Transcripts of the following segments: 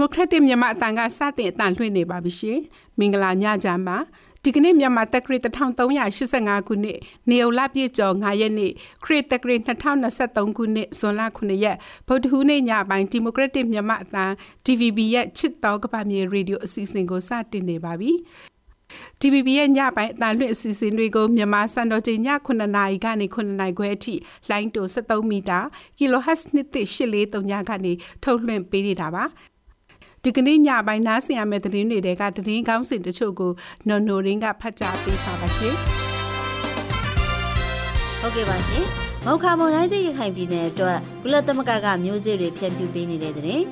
ဒီမိုကရက်တစ်မြန်မာအတန်ကစတင်အတန်လွှင့်နေပါပြီရှင်မင်္ဂလာညချမ်းပါဒီကနေ့မြန်မာတက္ကရာ1385ခုနှစ်နေုံလပြည့်ကျော်9ရက်နေ့ခရစ်တက္ကရာ2023ခုနှစ်ဇွန်လ9ရက်ဗုဒ္ဓဟူးနေ့ညပိုင်းဒီမိုကရက်တစ်မြန်မာအတန် DVB ရဲ့ချစ်တော်ကပမြေရေဒီယိုအစီအစဉ်ကိုစတင်နေပါပြီ TVB ရဲ့ညပိုင်းအတန်လွင့်အစီအစဉ်တွေကိုမြန်မာစံတော်ချိန်ည9နာရီကနေ9နာရီခွဲအထိလိုင်းတို73မီတာ kHz 1.843ညကနေထုတ်လွှင့်ပေးနေတာပါ ဒီကနေ့ညပိုင်းနားဆင်ရမယ့်သတင်းတွေကသတင်းကောင်းစင်တချို့ကိုနော်နိုရင်းကဖတ်ကြားပေးပါပါရှင်ဟုတ်ကဲ့ပါရှင်မုတ်ခါမုံတိုင်းတဲ့ရခိုင်ပြည်နယ်အတွက်ကုလသမဂ္ဂကမျိုးစေ့တွေဖြန့်ဖြူးပေးနေတဲ့တဲ့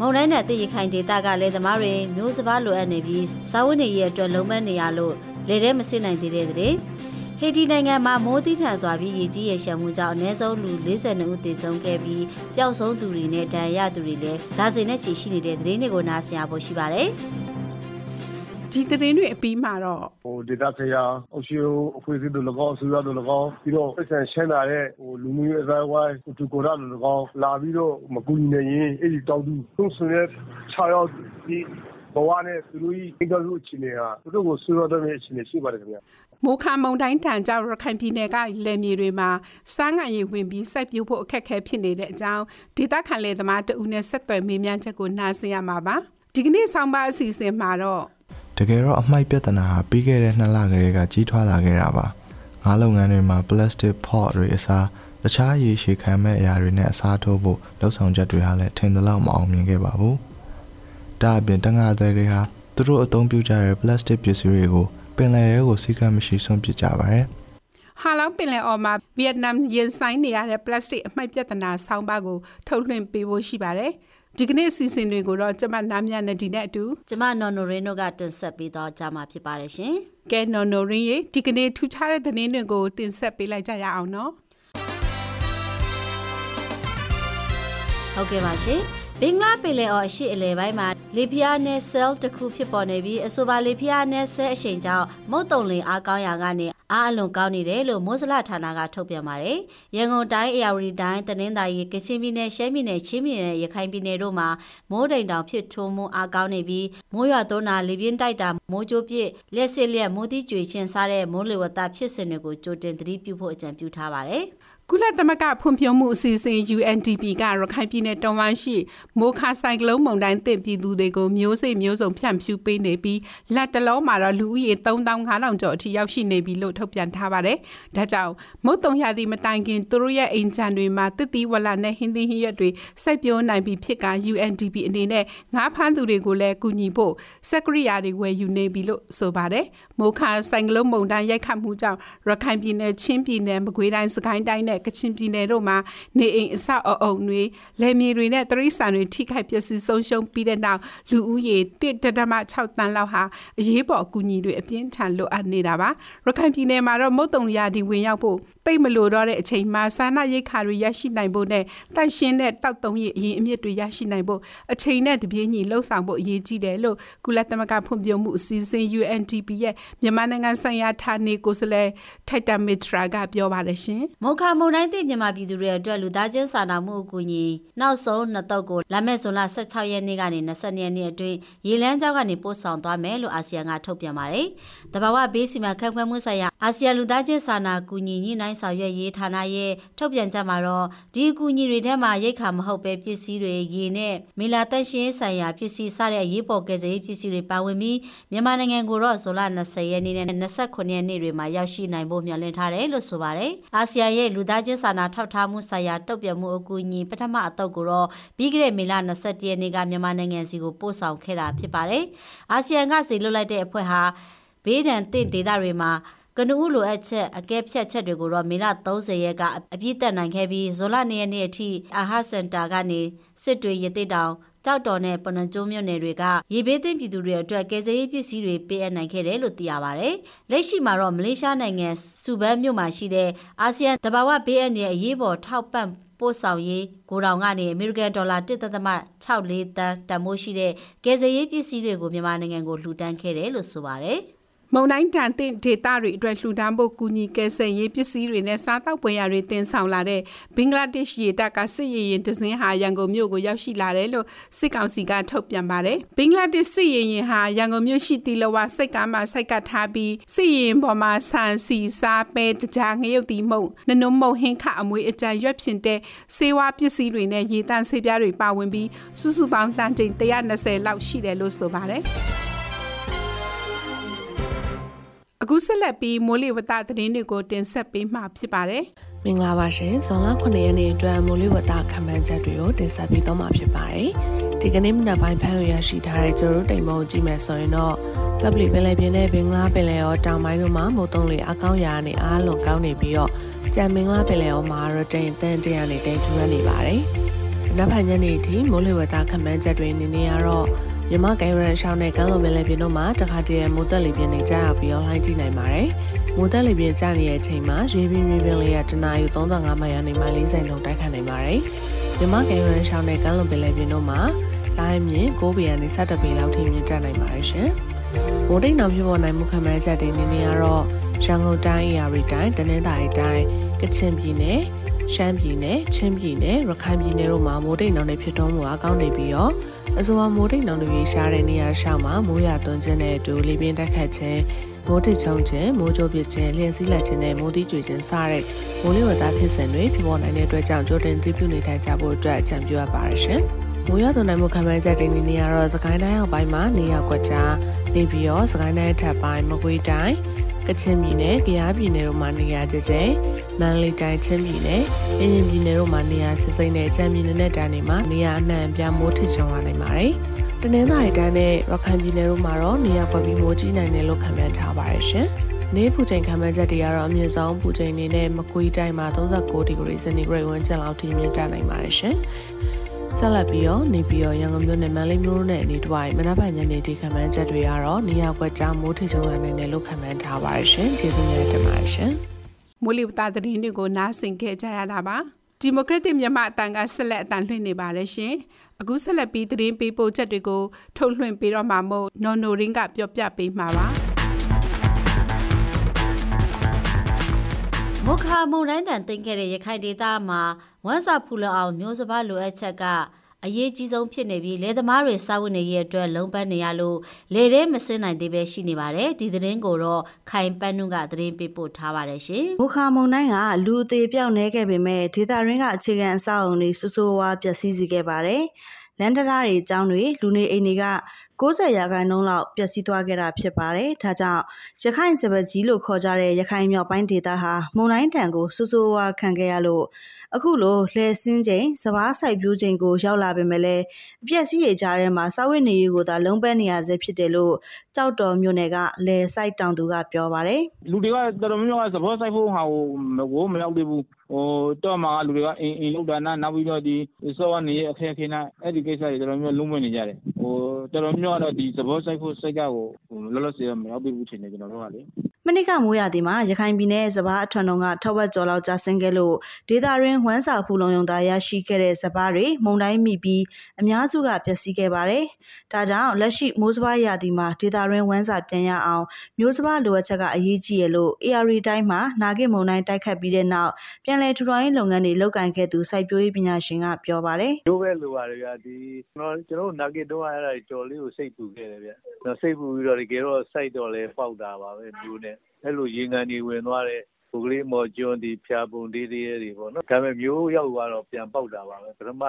မုံတိုင်းနဲ့တဲ့ရခိုင်ဒေသကလည်းသမားတွေမျိုးစပါးလိုအပ်နေပြီးစာဝတ်နေရအတွက်လုံးမနေရလို့လေထဲမစစ်နိုင်သေးတဲ့တဲ့ဟေ တီနိုင်ငံမှာမိုးတိထန်စွာပြီးရေကြီးရရှမ်းမှုကြောင့်အနည်းဆုံးလူ42ဦးသေဆုံးခဲ့ပြီးပျောက်ဆုံးသူတွေနဲ့ဒဏ်ရာရသူတွေလည်းဒါဇင်နဲ့ချီရှိနေတဲ့သတင်းတွေကိုနားဆင်ရဖို့ရှိပါတယ်။ဒီသတင်းတွေအပြီးမှာတော့ဟိုဒေတာဆရာအုပ်ချုပ်အဖွဲ့အစည်းတို့၎င်းအစိုးရတို့၎င်းပြီးတော့ပတ်စံရှင်းလာတဲ့ဟိုလူမျိုးရေးအတိုင်းဝိုင်းတူကိုရတို့၎င်းလာပြီးတော့မကူညီနိုင်ရင်အဲ့ဒီတောက်သူသုံးဆွေး6ရောက်ဒီ ဘဝနဲ့သူတို့ဤအင်္ဂလိပ်အခြေအနေဟာသူတို့ကိုဆွေးနွေးတဲ့အခြေအနေရှိပါတယ်ခင်ဗျာမိုးခါမုန်တိုင်းထံကြောင့်ရခိုင်ပြည်နယ်ကလယ်မြေတွေမှာစားငံရည်ဝင်ပြီးစိုက်ပျိုးဖို့အခက်အခဲဖြစ်နေတဲ့အကြောင်းဒေသခံလယ်သမားတဦးနဲ့ဆက်သွယ်မေးမြန်းချက်ကိုနှာစင်ရမှာပါဒီကနေ့ဆောင်းပါအစီအစဉ်မှာတော့တကယ်တော့အမိုက်ပြဿနာဟာပြီးခဲ့တဲ့နှစ်လကလေးကကြီးထွားလာခဲ့တာပါငါးလုပ်ငန်းတွေမှာ plastic pot တွေအစားတခြားရေရှည်ခံမဲ့အရာတွေနဲ့အစားထိုးဖို့လှုပ်ဆောင်ချက်တွေဟာလည်းထင်သလောက်မအောင်မြင်ခဲ့ပါဘူး ဒါအပြင်တငါသည်တွေဟာသူတို့အသုံးပြုကြတဲ့ plastic ပစ္စည်းတွေကိုပင်လယ်ထဲကိုစီကံမရှိဆုံးပစ်ကြပါတယ်။ဟာလောင်ပင်လယ်အော်မှာဗီယက်နမ်ရင်ဆိုင်နေရတဲ့ plastic အမှိုက်ပြဿနာဆောင်းပါးကိုထုတ်လွှင့်ပေးဖို့ရှိပါတယ်။ဒီကနေ့အစီအစဉ်တွေကိုတော့ကျမနားမြနဲ့ဒီနဲ့အတူကျမနော်နိုရင်းတို့ကတင်ဆက်ပေးတော့ကြမှာဖြစ်ပါတယ်ရှင်။ကဲနော်နိုရင်းရေဒီကနေ့ထူခြားတဲ့သတင်းတွေကိုတင်ဆက်ပေးလိုက်ကြရအောင်နော်။ဟုတ်ကဲ့ပါရှင်။ ဘင်္ဂလားပင်လယ်အော်အရှိအလယ်ပိုင်းမှာလေပြားနဲ့ဆဲလ်တစ်ခုဖြစ်ပေါ်နေပြီးအဆိုပါလေပြားနဲ့ဆဲအရှိန်ကြောင့်မုတ်တုံလင်အားကောင်းရာကနေအားအလွန်ကောင်းနေတယ်လို့မိုးစလဌာနကထုတ်ပြန်ပါတယ်။ရန်ကုန်တိုင်းအေရဝတီတိုင်းတနင်္သာရီကချင်ပြည်နယ်ရှမ်းပြည်နယ်ချင်းပြည်နယ်ရခိုင်ပြည်နယ်တို့မှာမိုးတိမ်တောင်ဖြစ်ထွန်းမှုအားကောင်းနေပြီးမိုးရွာသွန်းတာလေပြင်းတိုက်တာမိုးကြိုးပြစ်လက်စစ်လက်မိုးသီးကြွေချင်းစားတဲ့မိုးလေဝသဖြစ်စဉ်တွေကိုကြိုတင်သတိပြုဖို့အကြံပြုထားပါတယ်။ ကုလသမဂ္ဂဖွံ့ဖြိုးမှုအစီအစဉ် UNDP ကရခိုင်ပြည်နယ်တောင်ပိုင်းရှိမိုခါဆိုင်ကလုန်းမုန်တိုင်းသင့်ပြည်သူတွေကိုမျိုးစိမျိုးစုံဖြန့်ဖြူးပေးနေပြီးလက်တလုံးမှာတော့လူဦးရေ3500ကျော်အထိရောက်ရှိနေပြီလို့ထုတ်ပြန်ထားပါတယ်။ဒါကြောင့်မုတ်တုံရသည့်မတိုင်ခင်သူတို့ရဲ့အိမ်ခြံတွေမှာတစ်တီဝလာနဲ့ဟင်းသီးဟင်းရွက်တွေစိုက်ပျိုးနိုင်ပြီးဖြစ်က UNDP အနေနဲ့ငါးဖမ်းသူတွေကိုလည်းကူညီဖို့စက်ကရိယာတွေဝယ်ယူနေပြီလို့ဆိုပါတယ်။မိုခါဆိုင်ကလုန်းမုန်တိုင်းရိုက်ခတ်မှုကြောင့်ရခိုင်ပြည်နယ်ချင်းပြည်နယ်မကွေးတိုင်းစကိုင်းတိုင်းနဲ့ကချင်ပြည်နယ်တို့မှာနေအိမ်အဆောက်အအုံတွေလယ်မြေတွေနဲ့တရိษံတွေထိခိုက်ပျက်စီးဆုံးရှုံးပြီးတဲ့နောက်လူဦးရေ1.6တန်းလောက်ဟာအရေးပေါ်အကူအညီတွေအပြင်းထန်လိုအပ်နေတာပါရခိုင်ပြည်နယ်မှာတော့မုတ်တုံရာဒီဝင်ရောက်ဖို့တိတ်မလိုတော့တဲ့အချိန်မှာစာနာရိတ်ခါတွေရရှိနိုင်ဖို့နဲ့တန့်ရှင်းတဲ့တောက်တုံးရည်အရင်အမြစ်တွေရရှိနိုင်ဖို့အချိန်နဲ့တပြေးညီလှုပ်ဆောင်ဖို့အရေးကြီးတယ်လို့ကုလသမဂ္ဂဖွံ့ဖြိုးမှုအစီအစဉ် UNDP ရဲ့မြန်မာနိုင်ငံဆိုင်ရာဌာနေကိုယ်စားလှယ်ထိုက်တာမစ်ထရာကပြောပါတယ်ရှင်။မော်ခါမုန်တိုင်းသည့်မြန်မာပြည်သူတွေအတွက်လူသားချင်းစာနာမှုအကူအညီနောက်ဆုံးနှစ်တုပ်ကိုလာမယ့်ဇွန်လ16ရက်နေ့ကနေ20ရက်နေ့အတွင်းရေလန်းကျောက်ကနေပို့ဆောင်သွားမယ်လို့အာဆီယံကထုတ်ပြန်ပါတယ်။တဘာဝဘေးစီမံခန့်ခွဲမှုဆိုင်ရာအာဆီယံလူသားချင်းစာနာကူညီညှိနှိုင်းဆောင်ရွက်ရေးဌာနရဲ့ထုတ်ပြန်ချက်မှာတော့ဒီအကူအညီတွေထဲမှာရိတ်ခါမဟုတ်ပဲပစ္စည်းတွေရေနဲ့မေလာတက်ရှင်းဆိုင်ရာပစ္စည်းစတဲ့ရေးပေါ်ကယ်ဆယ်ရေးပစ္စည်းတွေပါဝင်ပြီးမြန်မာနိုင်ငံကိုတော့ဇွန်လ20ရက်နေ့နဲ့29ရက်နေ့တွေမှာရောက်ရှိနိုင်ဖို့မျှော်လင့်ထားတယ်လို့ဆိုပါတယ်။အာဆီယံရဲ့လူသားချင်းစာနာထောက်ထားမှုဆိုင်ရာတုတ်ပြန်မှုအကူအညီပထမအတုပ်ကိုတော့ပြီးခဲ့တဲ့မေလ22ရက်နေ့ကမြန်မာနိုင်ငံစီကိုပို့ဆောင်ခဲ့တာဖြစ်ပါတယ်။အာဆီယံကစီလွတ်လိုက်တဲ့အဖွဲ့ဟာဘေးဒဏ်တင့်ဒေသတွေမှာကနဦးလိုအပ်ချက်အကဲဖြတ်ချက်တွေကိုတော့မေလ30ရက်ကအပြည့်တက်နိုင်ခဲ့ပြီးဇွန်လ2ရက်နေ့အထိအာဟာစင်တာကနေစစ်တွေရသေးတောင် ကြောက်တော်နဲ့ပနကျိုးမြို့နယ်တွေကရေဘေးသင့်ပြည်သူတွေအတွက်ကယ်ဆယ်ရေးပစ္စည်းတွေပေးအပ်နိုင်ခဲ့တယ်လို့သိရပါဗျ။လက်ရှိမှာတော့မလေးရှားနိုင်ငံစူဘန်မြို့မှာရှိတဲ့အာဆီယံတဘာဝဘေးအန္တရာယ်အရေးပေါ်ထောက်ပံ့ပို့ဆောင်ရေးကိုတောင်ကနေအမေရိကန်ဒေါ်လာ1.64တန်းတန်ဖိုးရှိတဲ့ကယ်ဆယ်ရေးပစ္စည်းတွေကိုမြန်မာနိုင်ငံကိုလှူဒန်းခဲ့တယ်လို့ဆိုပါတယ်။ မုံတိုင်းတန်တင်ဒေတာတွေအတွက်လှူဒါန်းဖို့ကူညီကယ်ဆယ်ရေးပစ္စည်းတွေနဲ့စားတောက်ပွဲရာတွေတင်ဆောင်လာတဲ့ဘင်္ဂလားဒေ့ရှ်ရေတပ်ကစစ်ရေးရင်တစင်းဟာရန်ကုန်မြို့ကိုရောက်ရှိလာတယ်လို့စစ်ကောင်စီကထုတ်ပြန်ပါတယ်ဘင်္ဂလားဒေ့ရှ်စစ်ရေးရင်ဟာရန်ကုန်မြို့ရှိတီလဝစိတ်ကားမှာစိုက်ကပ်ထားပြီးစစ်ရင်ပေါ်မှာဆန်စီစားပဲတကြားငရုတ်တီမုံနနုံမုံဟင်းခအမွေးအကြံရွက်ဖြင့်တဲ့စေဝါပစ္စည်းတွေနဲ့ရေတန့်ဆေးပြားတွေပါဝင်ပြီးစုစုပေါင်းတန်ချိန်120လောက်ရှိတယ်လို့ဆိုပါတယ် အခုဆက်လက်ပြီးမိုးလေဝသသတင်းတွေကိုတင်ဆက်ပေးမှာဖြစ်ပါတယ်။မင်္ဂလာပါရှင်။ဇွန်လ9ရက်နေ့အတွက်မိုးလေဝသခန့်မှန်းချက်တွေကိုတင်ဆက်ပေးတော့မှာဖြစ်ပါတယ်။ဒီကနေ့မနက်ပိုင်းဖမ်းရရှိထားတဲ့ကျိုးတို့တိမ်မုံကြည့်မယ်ဆိုရင်တော့ကပလီပင်လယ်ပြင်နဲ့ဘင်္ဂလားပင်လယ်ရောတောင်ပိုင်းတို့မှာမိုးတုံးလေအကောင်းရာနဲ့အားလုံးကောင်းနေပြီးတော့ကြံမင်္ဂလားပင်လယ်ရောမှာရတိန်တန်တရနဲ့တိမ်ထူရနေပါတယ်။နောက်ပိုင်းညနေထိမိုးလေဝသခန့်မှန်းချက်တွေနေနေရတော့ မြမကိုင်ရန်ရှောင်းနဲ့ကမ်းလွန်ပင်လယ်ပြင်တို့မှာတခါတည်းမိုးတက်လေပြင်းတွေကြားရောက်ပြီးတော့လှိုင်းကြည့်နိုင်ပါတယ်။မိုးတက်လေပြင်းကြားနေတဲ့အချိန်မှာရေပြင်းရေပြင်းလေးရတနာယူ35မိုင်ကနေမိုင်40လုံးတိုက်ခတ်နိုင်ပါတယ်။မြမကိုင်ရန်ရှောင်းနဲ့ကမ်းလွန်ပင်လယ်ပြင်တို့မှာလိုင်းမြင့်9ပေကနေ17ပေလောက်ထိမြင့်တက်နိုင်ပါတယ်ရှင်။မိုးတိတ်နောင်ဖြစ်ပေါ်နိုင်မှုခံမှန်းချက်တွေနေနေရတော့ရန်ကုန်တိုင်းအရာရီတိုင်းတနင်္သာရီတိုင်းကချင်ပြည်နယ် ရှမ်းပြည်နယ်ချင်းပြည်နယ်ရခိုင်ပြည်နယ်တို့မှာမိုးတိတ်နောင်တွေဖြစ်ထွန်းမှုအကောင်းနေပြီးတော့အဆိုပါမိုးတိတ်နောင်တွေရှားတဲ့နေရာရှောက်မှာမိုးရွာသွန်းခြင်းနဲ့အတူလေပြင်းတက်ခတ်ခြင်းမိုးထချုံခြင်းမိုးကြိုးပစ်ခြင်းလျှက်စီးလက်ခြင်းနဲ့မိုးတိကျွေခြင်းစတဲ့မိုးလေဝသဖြစ်စဉ်တွေဖြစ်ပေါ်နိုင်တဲ့အတွက်ကြောင့်ကြိုတင်သိပြုနေထိုင်ကြဖို့အတွက်အကြံပြုအပ်ပါရရှင်။မိုးရွာသွန်းနိုင်မှုခံမှန်းချက်တွေနေနေရတော့စကိုင်းတိုင်းအောက်ပိုင်းမှာနေရာကွက်ကြားနေပြီးတော့စကိုင်းတိုင်းထပ်ပိုင်းမကွေးတိုင်း ကချင်ပြည်နယ်၊ကယားပြည်နယ်တို့မှာနေရာကျကျမန္တလေးတိုင်းချင်းပြည်နယ်၊အင်းရင်ပြည်နယ်တို့မှာနေရာစစ်စိမ့်နဲ့ချမ်းပြည်နယ်နဲ့တိုင်းတွေမှာနေရာအနှံ့ပြမိုးထစ်ချုံလာနိုင်ပါတယ်။တနင်္သာရီတိုင်းနဲ့ရခိုင်ပြည်နယ်တို့မှာတော့နေရာပွက်ပြီးမိုးကြီးနိုင်တယ်လို့ခန့်မှန်းထားပါတယ်ရှင်။နေပူချိန်ခံမှန်းချက်တွေကတော့အမြင့်ဆုံးပူချိန်အနေနဲ့မကွေးတိုင်းမှာ39ဒီဂရီစင်တီဂရိတ်ဝန်းကျင်လောက်ထိမြင့်တက်နိုင်ပါတယ်ရှင်။ ဆက်လက်ပြီးတော့နေပြီးတော့ရန်ကုန်မြို့နယ်မန္တလေးမြို့နဲ့အနေတွိုင်းမနက်ဖြန်ညနေဒီခံမှန်းချက်တွေကတော့နေရာကွက်ကြားမိုးထိချုံရနိုင်တယ်လို့ခံမှန်းထားပါရရှင်ကျေးဇူးများတင်ပါတယ်ရှင်မိုးလေဝသသတင်းတွေကိုနားဆင်ခဲ့ကြရတာပါဒီမိုကရက်တစ်မြန်မာအတန်ကဆက်လက်အတန်လွှင့်နေပါတယ်ရှင်အခုဆက်လက်ပြီးသတင်းပေးပို့ချက်တွေကိုထုတ်လွှင့်ပေးတော့မှာမို့နော်နိုရင်းကပြောပြပေးမှာပါ မုခါမုန်တိုင်းတန်တင်ခဲ့တဲ့ရခိုင်ဒေသမှာဝမ်စာဖူလအောင်မျိုးစပါးလိုအပ်ချက်ကအရေးကြီးဆုံးဖြစ်နေပြီးလယ်သမားတွေစားဝတ်နေရေးအတွက်လုံးပန်းနေရလို့လေထဲမစင်းနိုင်သေးပဲရှိနေပါတယ်ဒီသတင်းကိုတော့ခိုင်ပန်းနုကသတင်းပေးပို့ထားပါတယ်ရှင်မုခါမုန်တိုင်းကလူအသေးပြောက်နေခဲ့ပေမဲ့ဒေသရင်းကအခြေခံအဆောက်အုံတွေစိုးစိုးဝါးပျက်စီးစေခဲ့ပါတယ်လန်ဒရာတွေအကြောင်းတွေလူနေအိမ်တွေက 90ရာခိုင်နှုန်းလောက်ပျက်စီးသွားခဲ့တာဖြစ်ပါတယ်။ဒါကြောင့်ရခိုင်စပကြီးလို့ခေါ်ကြတဲ့ရခိုင်မြောက်ပိုင်းဒေသဟာမုန်တိုင်းတံကိုဆူဆူဝါခံခဲ့ရလို့အခုလိုလှည့်စင်းချိန်စပားဆိုင်ပြိုးချိန်ကိုရောက်လာပေမဲ့လည်းအပြက်စီးတွေကြားထဲမှာစာဝတ်နေရေးကိုသာလုံးပန်းနေရစေဖြစ်တယ်လို့ကြောက်တော်မြို့နယ်ကလဲဆိုင်တောင်သူကပြောပါတယ်လူတွေကတော်တော်များများကစပားဆိုင်ဖို့ဟာကိုမရောက်သေးဘူးဟို တော့မှာလူတွေက အိမ်အိမ်လောက်တာနာနောက်ပြီးတော့ဒီစောဝနေအခက်အခဲနဲ့အဲ့ဒီကိစ္စတွေ တော်တော်များလုံးဝနေကြတယ်ဟိုတော်တော်များတော့ဒီသဘောဆိုင်ဖို့ စိတ်ကကို လောလောဆယ်မရောက်သေးဘူးထင်တယ် ကျွန်တော်တို့ကလေ မနစ်က မိုးရသည်မှာ ရခိုင်ပြည်နယ်စပားအထွန်းတော်ကထောက်ဝက်ကျော်လောက်ကြာဆင်းခဲ့လို့ ဒေတာရင်း ဝမ်းစာဖူလုံယုံသားရရှိခဲ့တဲ့ စပားတွေ မုံတိုင်းမိပြီး အများစုက ပျက်စီးခဲ့ပါတယ်။ ဒါကြောင့်လက်ရှိမိုးစပားရသည်မှာဒေတာရင်းဝမ်းစာပြန်ရအောင်မျိုးစပားလိုအပ်ချက်ကအရေးကြီးရလို့ AR တိုင်းမှာနာဂစ်မုံတိုင်းတိုက်ခတ်ပြီးတဲ့နောက်ပြန်လည်ထူထောင်ရေးလုပ်ငန်းတွေလုပ်ကိုင်ခဲ့သူစိုက်ပျိုးရေးပညာရှင်ကပြောပါတယ်။ရိုးပဲလိုပါတယ်ဗျာဒီကျွန်တော်ကျွန်တော်နာဂစ်တော့အဲ့ဒါကြော်လေးကိုစိတ်ပူခဲ့တယ်ဗျ။စိတ်ပူပြီးတော့တကယ်တော့စိုက်တော့လဲပေါက်တာပါပဲမျိုးနဲ့အဲ့လိုရေငန်တွေဝင်သွားတဲ့ပုဂလေးမော်ကျွန်းဒီဖြာပုံတေးသေးတွေပေါ့နော်ဒါပေမဲ့မျိုးရောက်သွားတော့ပြန်ပေါက်တာပါပဲပထမ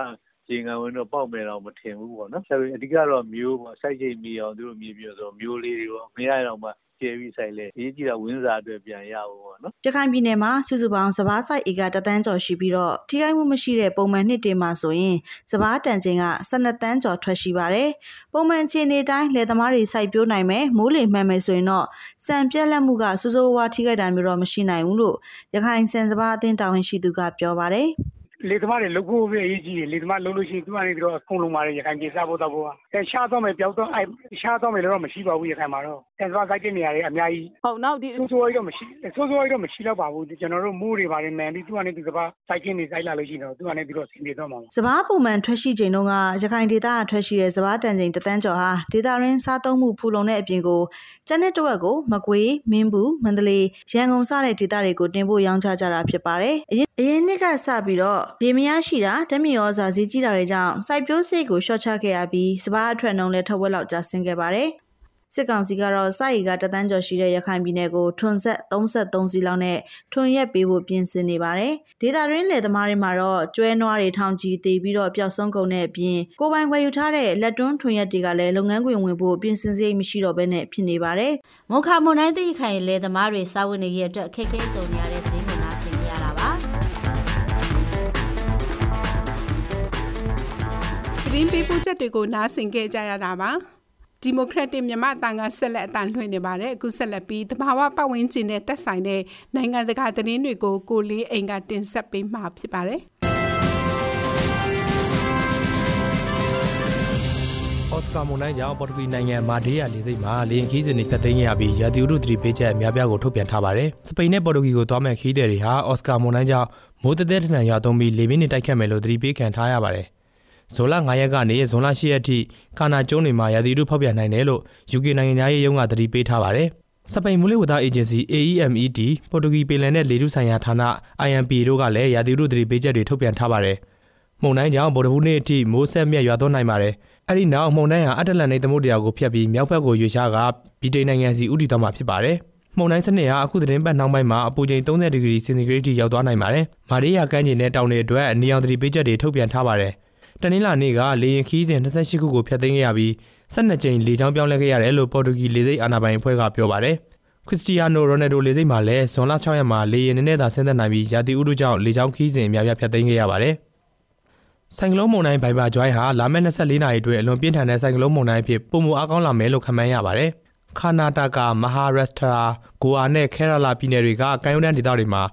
ရေငန်ဝင်တော့ပေါက်မယ်တော့မထင်ဘူးပေါ့နော်ဆက်ပြီးအဓိကတော့မျိုးပေါ့စိုက်ချိန်မီအောင်သူတို့မြေပြဆိုမျိုးလေးတွေပေါ့မရတော့မှကျဲပြီးဆိုင်လဲအရေးကြီးတာဝင်းစာအတွက်ပြန်ရဖို့ပေါ့နော်ရခိုင်ပြည်နယ်မှာစုစုပေါင်းစပားဆိုင်ဧကတသန်းကျော်ရှိပြီးတော့ထိခိုက်မှုမရှိတဲ့ပုံမှန်နှစ်တင်မှာဆိုရင်စပားတန်ချိန်က12တန်းကျော်ထွက်ရှိပါတယ်ပုံမှန်ခြေနေတိုင်းလယ်သမားတွေစိုက်ပျိုးနိုင်မယ်မိုးလေမှန်မယ်ဆိုရင်တော့စံပြက်လက်မှုကစိုးစိုးဝါးထိခိုက်တာမျိုးတော့မရှိနိုင်ဘူးလို့ရခိုင်စံစပားအသင်းတာဝန်ရှိသူကပြောပါတယ် လေသမားတွေလုပ်ဖို့ပဲအရေးကြီးတယ်လေသမားလုပ်လို့ရှိရင်သူကနေပြီးတော့အကုန်လုံးပါတယ်ရခိုင်ပြည်စားဖို့တော့ဘောကအဲရှားတော့မယ်ပျောက်တော့အဲရှားတော့မယ်လို့တော့မရှိပါဘူးရခိုင်မှာတော့အဲသွားကြိုက်တဲ့နေရာတွေအများကြီးဟုတ်နောက်ဒီဆိုးဆိုးကြီးတော့မရှိဆိုးဆိုးကြီးတော့မရှိတော့ပါဘူးကျွန်တော်တို့မိုးတွေပါတယ်မှန်ပြီးသူကနေသူကပါစိုက်ကင်းနေစိုက်လာလို့ရှိရင်တော့သူကနေပြီးတော့ဆင်ပြေတော့မှာပါစပားပုံမှန်ထွက်ရှိချိန်တုန်းကရခိုင်ဒေသကထွက်ရှိတဲ့စပားတန်ချိန်တသန်းကျော်ဟာဒေသရင်းစားသုံးမှုဖူလုံတဲ့အပြင်ကိုကျန်တဲ့တဝက်ကိုမကွေးမင်းဘူးမန္တလေးရန်ကုန်စတဲ့ဒေသတွေကိုတင်ပို့ရောင်းချကြတာဖြစ်ပါတယ်အရင်အရင်နှစ်ကစပြီးတော့ရေမရရှိတာဓမြရောစာဈေးကြီးတာတွေကြောင့်စိုက်ပျိုးစိတ်ကိုရှော့ချခဲ့ရပြီးစပားအထွက်နှုန်းလည်းထက်ဝက်လောက်ကျဆင်းခဲ့ပါတယ်စစ်ကောင်စီကတော့စိုက်ရီကတသန်းကျော်ရှိတဲ့ရခိုင်ပြည်နယ်ကိုထွန်ဆက်33စီလောက်နဲ့ထွန်ရက်ပေးဖို့ပြင်ဆင်နေပါတယ်။ဒေတာရင်းလေသမားတွေမှာတော့ကျွဲနွားတွေထောင်ချီတည်ပြီးတော့ပျောက်ဆုံးကုန်တဲ့အပြင်ကိုပိုင်ခွဲယူထားတဲ့လက်တွန်းထွန်ရက်တွေကလည်းလုပ်ငန်းခွင်ဝင်ဖို့ပြင်ဆင်စိတ်မရှိတော့ဘဲနဲ့ဖြစ်နေပါတယ်မုံခါမွန်တိုင်းသိခိုင်လေသမားတွေစာဝင်နေရတဲ့အခက်အခဲကြုံနေရတဲ့ သတင်းပေးပို့ချက်တွေကိုနားဆင်ခဲ့ကြရတာပါဒီမိုကရက်တစ်မြန်မာတန်ကဆက်လက်အတန်လွှင့်နေပါတယ်အခုဆက်လက်ပြီးတဘာဝပတ်ဝန်းကျင်နဲ့တက်ဆိုင်တဲ့နိုင်ငံတကာသတင်းတွေကိုကိုလေးအိမ်ကတင်ဆက်ပေးမှာဖြစ်ပါတယ်အော်စကာမွန်တိုင်းကြောင့်ပေါ်တူဂီနိုင်ငံမာဒေးယာလေဆိပ်မှာလေယာဉ်ခီးစဉ်တွေဖျက်သိမ်းခဲ့ရပြီးရာသီဥတုသတိပေးချက်အများပြားကိုထုတ်ပြန်ထားပါတယ်။စပိန်နဲ့ပေါ်တူဂီကိုသွားမဲ့ခီးသည်တွေဟာအော်စကာမွန်တိုင်းကြောင့်မိုးတဲတဲထန်ထန်ရွာသွန်းပြီးလေပြင်းတွေတိုက်ခတ်မယ်လို့သတိပေးခံထားရပါတယ်။ ဇွန်လ9ရက်ကနေဇွန်လ10ရက်ထိကာနာကျွန်းတွေမှာရာသီဥတုဖောက်ပြန်နိုင်တယ်လို့ UK နိုင်ငံသားရေးရုံးကသတိပေးထားပါတယ်။စပိန်မူလဝသအေဂျင်စီ AEMED ပေါ်တူဂီပင်လယ်နဲ့လေထုဆိုင်ရာဌာန IMP တို့ကလည်းရာသီဥတုသတိပေးချက်တွေထုတ်ပြန်ထားပါတယ်။မုန်တိုင်းကြောင့်ဗုဒ္ဓဟူးနေ့အထိမိုးဆက်မြတ်ရွာသွန်းနိုင်ပါတယ်။အဲ့ဒီနောက်မုန်တိုင်းဟာအတ္တလန်တိတ်သမုဒ္ဒရာကိုဖျက်ပြီးမြောက်ဘက်ကိုရွေ့ရှားကဗြိတိန်နိုင်ငံစီဥတီသွားမှာဖြစ်ပါတယ်။မုန်တိုင်းစနစ်ဟာအခုသတင်းပတ်နှောင်းပိုင်းမှာအပူချိန်30ဒီဂရီစင်တီဂရိတ်ထိရောက်သွားနိုင်ပါတယ်။မာရီယာကမ်းခြေနဲ့တောင်တွေအတွက်အနီရောင်သတိပေးချက်တွေထုတ်ပြန်ထားပါတယ်။ တနင်္လာနေ့ကလေရင်ခီးစဉ်28ခုကိုဖျက်သိမ်းခဲ့ရပြီး12ကြိမ်လေကြောင်းပြောင်းလဲခဲ့ရတယ်လို့ပေါ်တူဂီလေဆိပ်အာဏာပိုင်အဖွဲ့ကပြောပါတယ်။ခရစ္စတီယာနိုရိုနယ်ဒိုလေဆိပ်မှာလည်းဇွန်လ6ရက်မှာလေရင်နည်းနည်းသာဆင်းသက်နိုင်ပြီးရာသီဥတုကြောင့်လေကြောင်းခီးစဉ်အများပြားဖျက်သိမ်းခဲ့ရပါတယ်။ဆိုင်ကလုန်းမုန်တိုင်းဘိုင်ဘာဂျွိုင်းဟာလာမယ့်24နာရီအတွင်းအလွန်ပြင်းထန်တဲ့ဆိုင်ကလုန်းမုန်တိုင်းအဖြစ်ပုံမအားကောင်းလာမယ်လို့ခန့်မှန်းရပါတယ်။ခါနာတာကာမဟာရက်စထရာဂိုအာနဲ့ခဲရလာပြည်နယ်တွေကကမ်းရိုးတန်းဒေသတွေမှာ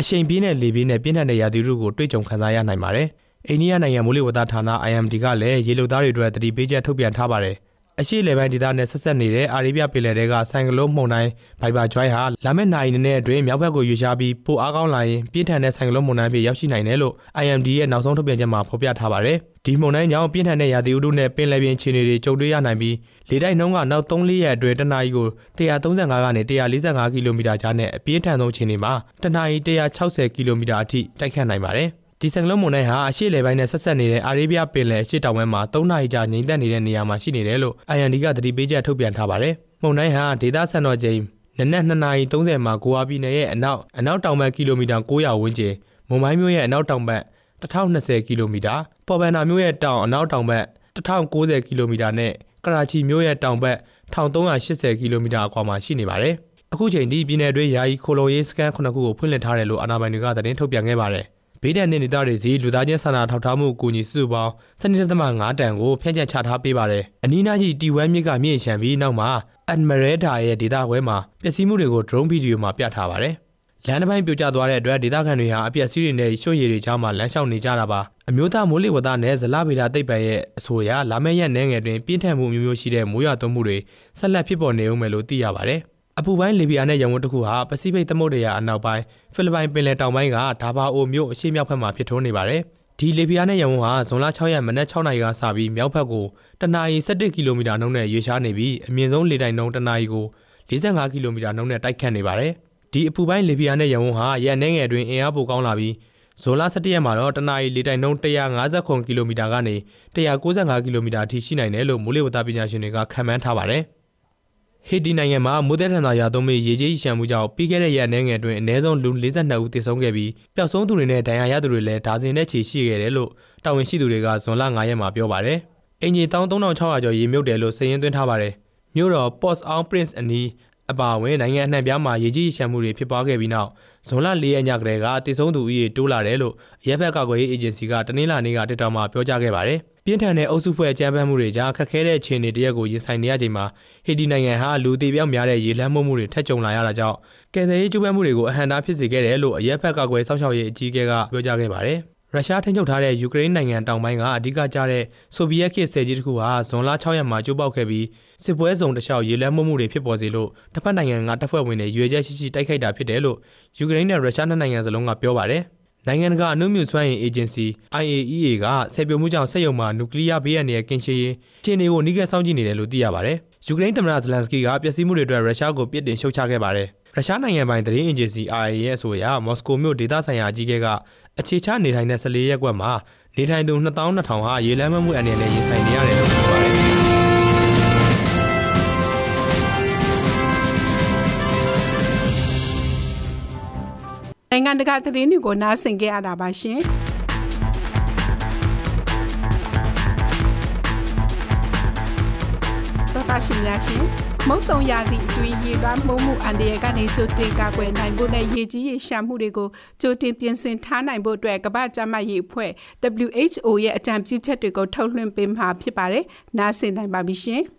အရှိန်ပြင်းတဲ့လေပြင်းနဲ့ပြင်းထန်တဲ့ရာသီဥတုကိုတွေ့ကြုံခံစားရနိုင်ပါတယ်။ အိန္ဒိယနိုင်ငံမိုးလေဝသဌာန IMD ကလည်းရေလုံသားတွေအတွက်တတိပေးချက်ထုတ်ပြန်ထားပါတယ်။အရှိလေပိုင်းဒေသနဲ့ဆက်ဆက်နေတဲ့အာရေဗျပင်လယ်တွေကဆိုင်ကလုန်းမှုန်တိုင်းဘိုင်ဘာဂျွိုင်းဟာလာမယ့်နိုင်နဲ့အတွင်းမြောက်ဘက်ကိုရွေ့ရှားပြီးပိုအားကောင်းလာရင်ပြင်းထန်တဲ့ဆိုင်ကလုန်းမှုန်တိုင်းဖြစ်ရောက်ရှိနိုင်တယ်လို့ IMD ရဲ့နောက်ဆုံးထုတ်ပြန်ချက်မှာဖော်ပြထားပါတယ်။ဒီမှုန်တိုင်းကြောင့်ပြင်းထန်တဲ့ရာသီဥတုနဲ့ပင်လယ်ပြင်ခြေအနေတွေကြုံတွေ့ရနိုင်ပြီးလေတိုက်နှုန်းကနောက်3-4ရက်အတွင်းတနအီကို135ကနေ145ကီလိုမီတာကြားနဲ့အပြင်းထန်ဆုံးခြေအနေမှာတနအီ160ကီလိုမီတာအထိတိုက်ခတ်နိုင်ပါတယ်။ ဒီဆိုင်ကလုန်းမုန်တိုင်းဟာအရှေ့လေပိုင်းနဲ့ဆက်ဆက်နေတဲ့အာရေဗျပင်လယ်အရှေ့တောင်ဘက်မှာ3နာရီကြာငြိမ်သက်နေတဲ့နေရာမှာရှိနေတယ်လို့ IND ကသတိပေးချက်ထုတ်ပြန်ထားပါတယ်။မုန်တိုင်းဟာဒေသဆန်တော်ချိန်နနက်2နာရီ30မှာဂိုအာပြည်နယ်ရဲ့အနောက်အနောက်တောင်ဘက်ကီလိုမီတာ900ဝန်းကျင်မွန်ဘိုင်းမြို့ရဲ့အနောက်တောင်ဘက်1020ကီလိုမီတာပေါ်ဘန်နာမြို့ရဲ့တောင်အနောက်တောင်ဘက်1090ကီလိုမီတာနဲ့ကရာချီမြို့ရဲ့တောင်ဘက်1380ကီလိုမီတာအကွာမှာရှိနေပါတယ်။အခုချိန်ဒီပြည်နယ်တွင်းယာယီခိုလုံရေးစခန်း9ခုကိုဖွင့်လှစ်ထားတယ်လို့အာဏာပိုင်တွေကသတင်းထုတ်ပြန်ခဲ့ပါတယ်။ ဘေးဒဏ်တဲ့နေသားတွေစီလူသားချင်းစာနာထောက်ထားမှုအကူအညီစုစုပေါင်း12.5တန်ကိုဖြန့်ကျက်ချထားပေးပါတယ်။အနီးနားရှိတီဝမ်မြစ်ကမြင့်ရှမ်းပြီးနောက်မှာအန်မရဲဒါရဲ့ဒေတာခွဲမှာပျက်စီးမှုတွေကို drone ဗီဒီယိုမှာပြထားပါတယ်။လမ်းတစ်ပိုင်းပြိုကျသွားတဲ့အတွက်ဒေသခံတွေဟာအပျက်စီးတွေနဲ့ရွှွရည်တွေကြားမှာလမ်းလျှောက်နေကြတာပါအမျိုးသားမိုးလေဝသနဲ့ဇလဗေဒသိပ္ပံရဲ့အဆိုအရလာမယ့်ရက်နယ်ငယ်တွင်ပြင်းထန်မှုမျိုးမျိုးရှိတဲ့မိုးရွာသွန်းမှုတွေဆက်လက်ဖြစ်ပေါ်နေဦးမယ်လို့သိရပါတယ် အပူပိုင်းလီဘီယာနဲ့ရန်ကုန်တစ်ခုဟာပစိဖိတ်သမုဒ္ဒရာအနောက်ပိုင်းဖိလစ်ပိုင်ပင်လယ်တောင်ပိုင်းကဒါဘာအိုမြို့အရှေ့မြောက်ဘက်မှာဖြစ်ထွန်းနေပါတယ်ဒီလီဘီယာနဲ့ရန်ကုန်ဟာဇွန်လ6ရက်မနက်6နာရီကစပြီးမြောက်ဘက်ကိုတနအီ17ကီလိုမီတာနှုန်းနဲ့ရွေ့ရှားနေပြီးအမြင့်ဆုံးလေတိုင်နှုန်းတနအီကို45ကီလိုမီတာနှုန်းနဲ့တိုက်ခတ်နေပါတယ်။ဒီအပူပိုင်းလီဘီယာနဲ့ရန်ကုန်ဟာရက်နှဲငယ်တွင်အင်အားပိုကောင်းလာပြီးဇွန်လ17ရက်မှာတော့တနအီလေတိုင်နှုန်း159ကီလိုမီတာကနေ195ကီလိုမီတာအထိရှိနိုင်တယ်လို့မိုးလေဝသပညာရှင်တွေကခန့်မှန်းထားပါတယ်။ ဟေတီနိုင်ငံမှာမိုးသက်ထန်သာရာသွန်းပြီးရေကြီးရှမ်းမှုကြောင့်ပြီးခဲ့တဲ့ရက်အနည်းငယ်အတွင်းအနည်းဆုံးလူ42ဦးသေဆုံးခဲ့ပြီးပျောက်ဆုံးသူတွေနဲ့ဒဏ်ရာရသူတွေလည်းဒါဇင်နဲ့ချီရှိခဲ့တယ်လို့တာဝန်ရှိသူတွေကဇွန်လ9ရက်မှာပြောပါတယ်။အင်ဂျီ13600ကျော်ရေမြုပ်တယ်လို့စာရင်းသွင်းထားပါတယ်။မြို့တော် Port au Prince အနီးအပါအဝင်နိုင်ငံအနှံ့ပြားမှာရေကြီးရှမ်းမှုတွေဖြစ်ပွားခဲ့ပြီးနောက်ဇွန်လ၄ရက်ညကတည်းကတည်ဆုံသူဦးရေတိုးလာတယ်လို့ရဲဘက်ကာကွယ်ရေးအေဂျင်စီကတနင်္လာနေ့ကတက်တော်မှာပြောကြားခဲ့ပါတယ်။ ပြင်းထန်တဲ့အုပ်စုဖွဲ့အကြမ်းဖက်မှုတွေကြားခက်ခဲတဲ့အခြေအနေတရက်ကိုရင်ဆိုင်နေရချိန်မှာဟေတီနိုင်ငံဟာလူသေးပြောက်များတဲ့ရေလမ်းမှုမှုတွေထက်ကြုံလာရတာကြောင့်ကယ်ဆယ်ရေးကျူးပန်းမှုတွေကိုအဟန့်တားဖြစ်စေခဲ့တယ်လို့အရက်ဖက်ကာကွယ်စောင့်ရှောက်ရေးအကြီးအကဲကပြောကြားခဲ့ပါတယ်။ရုရှားထိန်းချုပ်ထားတဲ့ယူကရိန်းနိုင်ငံတောင်ပိုင်းကအဓိကကျတဲ့ဆိုဗီယက်ခေတ်ဆယ်ကြီးတစ်ခုဟာဇွန်လ6ရက်မှာကျိုးပေါက်ခဲ့ပြီးစစ်ပွဲစုံတစ်လျှောက်ရေလဲမှုမှုတွေဖြစ်ပေါ်စေလို့တစ်ဖက်နိုင်ငံကတပ်ဖွဲ့ဝင်တွေရွေချက်ရှိရှိတိုက်ခိုက်တာဖြစ်တယ်လို့ယူကရိန်းနဲ့ရုရှားနှစ်နိုင်ငံစလုံးကပြောပါတယ်။ နိုင်ငံတကာအနုမြူစွမ်းအင်အေဂျင်စီ IAEA ကဆယ်ပြိုမှုကြောင့်စက်ရုံမှာနျူကလ িয়ার ဘေးအန္တရာယ်ကင်းရှင်းရေးခြေနေကိုနှိကဲစောင့်ကြည့်နေတယ်လို့သိရပါတယ်။ယူကရိန်းသမ္မတဇလန်စကီကပျက်စီးမှုတွေအတွက်ရုရှားကိုပြစ်တင်ရှုတ်ချခဲ့ပါတယ်။ရုရှားနိုင်ငံပိုင်သတင်းအေဂျင်စီ RIA ရဲ့အဆိုအရမော်စကိုမြို့ဒေသဆိုင်ရာအကြီးအကဲကအခြေချနေထိုင်တဲ့14ရက်ကွက်မှာနေထိုင်သူ2200ဟာရေလမ်းမမှုအန္တရာယ်နဲ့ရင်ဆိုင်နေရတယ်လို့ နိုင်ငံတကာသတင်းတွေကိုနားဆင်ကြရတာပါရှင်။သောတာရှင်များရှင်မုတ်တုံရာသီအတွင်းရေလွှမ်းမိုးမှုအန္တရာယ်ကနေကြိုတင်ကာကွယ်နိုင်ဖို့နဲ့ရေကြီးရေရှာမှုတွေကိုကြိုတင်ပြင်ဆင်ထားနိုင်ဖို့အတွက်ကမ္ဘာ့ကျန်းမာရေးအဖွဲ့ WHO ရဲ့အကြံပြုချက်တွေကိုထုတ်လွှင့်ပေးမှာဖြစ်ပါတယ်။နားဆင်နိုင်ပါပြီရှင်။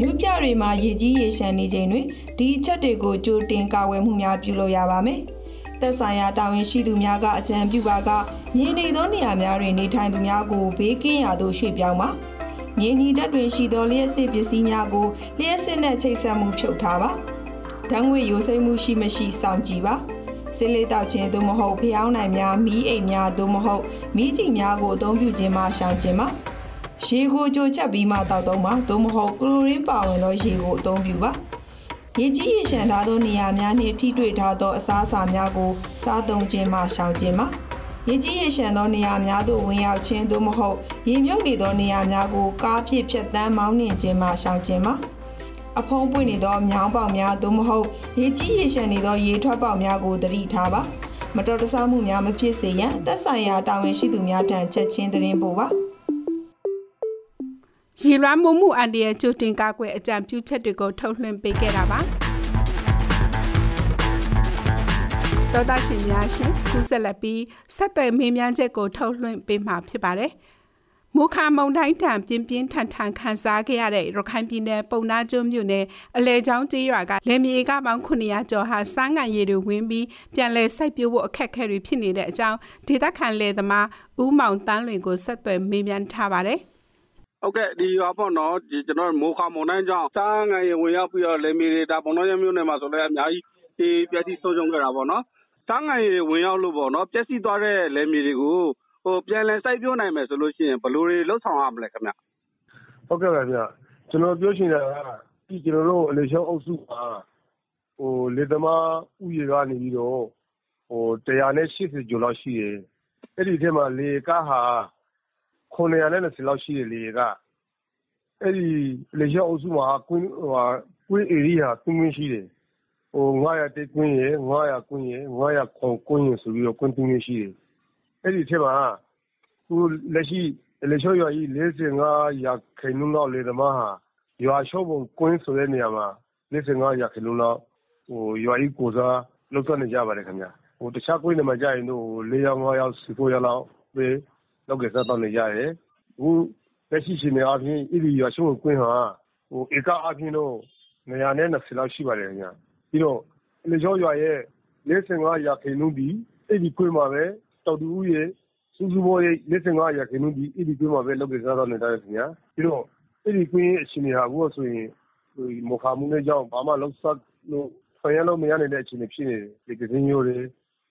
မြို့ပြတွေမှာရေကြီးရေရှမ်းနေချိန်တွင်ဒီအချက်တွေကိုကြိုတင်ကာကွယ်မှုများပြုလုပ်ရပါမယ်။သက်ဆိုင်ရာတာဝန်ရှိသူများကအကြံပြုပါကမြေနေသောနေရာများတွင်နေထိုင်သူများကိုဘေးကင်းရာသို့ရွှေ့ပြောင်းပါ။မြေညီတက်တွင်ရှိသောလျှက်စစ်ပစ္စည်းများကိုလျှက်စစ်နဲ့ချိတ်ဆက်မှုဖြုတ်ထားပါ။ဓာတ်ငွေရိုးစိမ့်မှုရှိမရှိစောင့်ကြည့်ပါ။စစ်လေးတောက်ခြင်းသို့မဟုတ်ဖျောင်းနိုင်များမီးအိမ်များသို့မဟုတ်မီးကြည်များကိုအသုံးပြုခြင်းမှရှောင်ခြင်းပါ။ ရေကိုကြိုချက်ပြီးမှတောက်သုံးပါသို့မဟုတ်ကလိုရင်းပါဝင်သောရေကိုအသုံးပြုပါ။ရေကြီးရေရှမ်းထားသောနေရာများနှင့်ထိတွေ့ထားသောအစားအစာများကိုစားသုံးခြင်းမှရှောင်ခြင်းပါ။ရေကြီးရေရှမ်းသောနေရာများသို့ဝင်ရောက်ခြင်းသို့မဟုတ်ရေမြုပ်နေသောနေရာများကိုကားဖြင့်ဖြတ်တန်းမောင်းနှင်ခြင်းမှရှောင်ခြင်းပါအဖုံးပွင့်နေသောမြောင်းပေါက်များသို့မဟုတ်ရေကြီးရေရှမ်းနေသောရေထွက်ပေါက်များကိုသတိထားပါမတော်တဆမှုများမဖြစ်စေရန်သက်ဆိုင်ရာတာဝန်ရှိသူများထံချက်ချင်းသတင်းပို့ပါ ရေလွှမ်းမိုးမှုအန္တရာယ်ကြိုတင်ကာကွယ်အကြံပြုချက်တွေကိုထုတ်လွှင့်ပေးခဲ့တာပါ။သောတာရှင်များရှင်ခုဆက်လက်ပြီးဆက်သွယ်မေးမြန်းချက်ကိုထုတ်လွှင့်ပေးမှာဖြစ်ပါတယ်။မူခါမုံတိုင်းတံပြင်းပြင်းထန်ထန်ခန်းစားခဲ့ရတဲ့ရခိုင်ပြည်နယ်ပုံနာကျွန်းမြို့နယ်အလဲချောင်းကျေးရွာကလယ်မြေကပေါင်း900ကျော်ဟာစားငံရည်တွေဝင်ပြီးပြန်လည်စိုက်ပျိုးဖို့အခက်အခဲတွေဖြစ်နေတဲ့အကြောင်းဒေသခံလယ်သမားဦးမောင်တန်းလွင်ကိုဆက်သွယ်မေးမြန်းထားပါတယ်။ ဟုတ်ကဲ့ ဒီရွာပေါ့နော်ဒီကျွန်တော်မိုးခါမုံတိုင်းကြောင့်စားငံရည်ဝင်ရောက်ပြီးတော့ လယ်မြေတွေဒါပုံတော်ရမြို့နယ်မှာဆိုလည်း အများကြီးဒီပြည့်စည်ဆုံးရှုံးခဲ့တာပေါ့နော်သားငံရေဝင်ရောက်လို့ပေါ့နော် ပျက်စီးသွားတဲ့ လယ်မြေတွေကိုဟိုပြန်လည်စိုက်ပျိုးနိုင်မယ်ဆိုလို့ရှိရင် ဘယ်လိုတွေလှုပ်ဆောင်ရမလဲခင်ဗျ ဟုတ်ကဲ့ပါဗျ ကျွန်တော်ပြောချင်တာကဒီကျွန်တော်တို့ အလေရှောင်းအုပ်စုမှာဟိုလေသမားဥယေကနေပြီးတော့ဟို180ကျော်လောက်ရှိတယ် အဲ့ဒီထဲမှာလေကဟာ 920လောက်ရှိတယ်လေကအဲ့ဒီလေရှောင်းအုပ်စုမှာ ကွင်းဟိုကွင်း area ကွင်းရှိတယ်ဟို901ကွင်းရယ်900ကွင်းရယ်900ခွန်ကွင်းရယ်ဆိုပြီးတော့ ကွင်းတင်းရှိတယ် အဲ့ဒီထဲမှာခုလက်ရှိလက်ချောရွာကြီး45ရာခိုင်နှုန်းလောက်လေသမားဟာ ရွာချောပုံကွင်းဆိုတဲ့နေရာမှာ45ရာခိုင်နှုန်းလောက်ဟိုရွာကြီးကိုစားလောက်သွားနေကြပါတယ်ခင်ဗျာဟိုတခြားကွင်းတွေမှာကြာရင်တော့4ယောက်5ယောက်10ယောက်လောက်ပဲ လောက်ကစားတော့နေကြတယ် အခုလက်ရှိရှင်နေအပြင်ဤဒီရွာချောပုံကွင်းဟာဟိုဧကအပြင်တော့920လောက်ရှိပါတယ်ခင်ဗျာပြီးတော့လေချောရွာရဲ့45ရာခိုင်နှုန်းဒီအဲ့ဒီကွင်းမှာပဲ တောက်တူဦးရဲ့စူးစူးဘောရဲ့45ရာခိုင်နှုန်းဒီအဲ့ဒီကွင်းမှာပဲ လုပ်ကြစားတော့နေတာခင်ဗျာ ပြီးတော့ အဲ့ဒီကွင်းရဲ့အချိန်ဟာ အခုဆိုရင်ဟိုမော်ခါမှုနဲ့ကြောင့် ဘာမှလောက်ဆက်လို့ဖျက်လို့မရနိုင်တဲ့အချိန်ဖြစ်နေတယ်ဒီကစင်းရိုးတွေ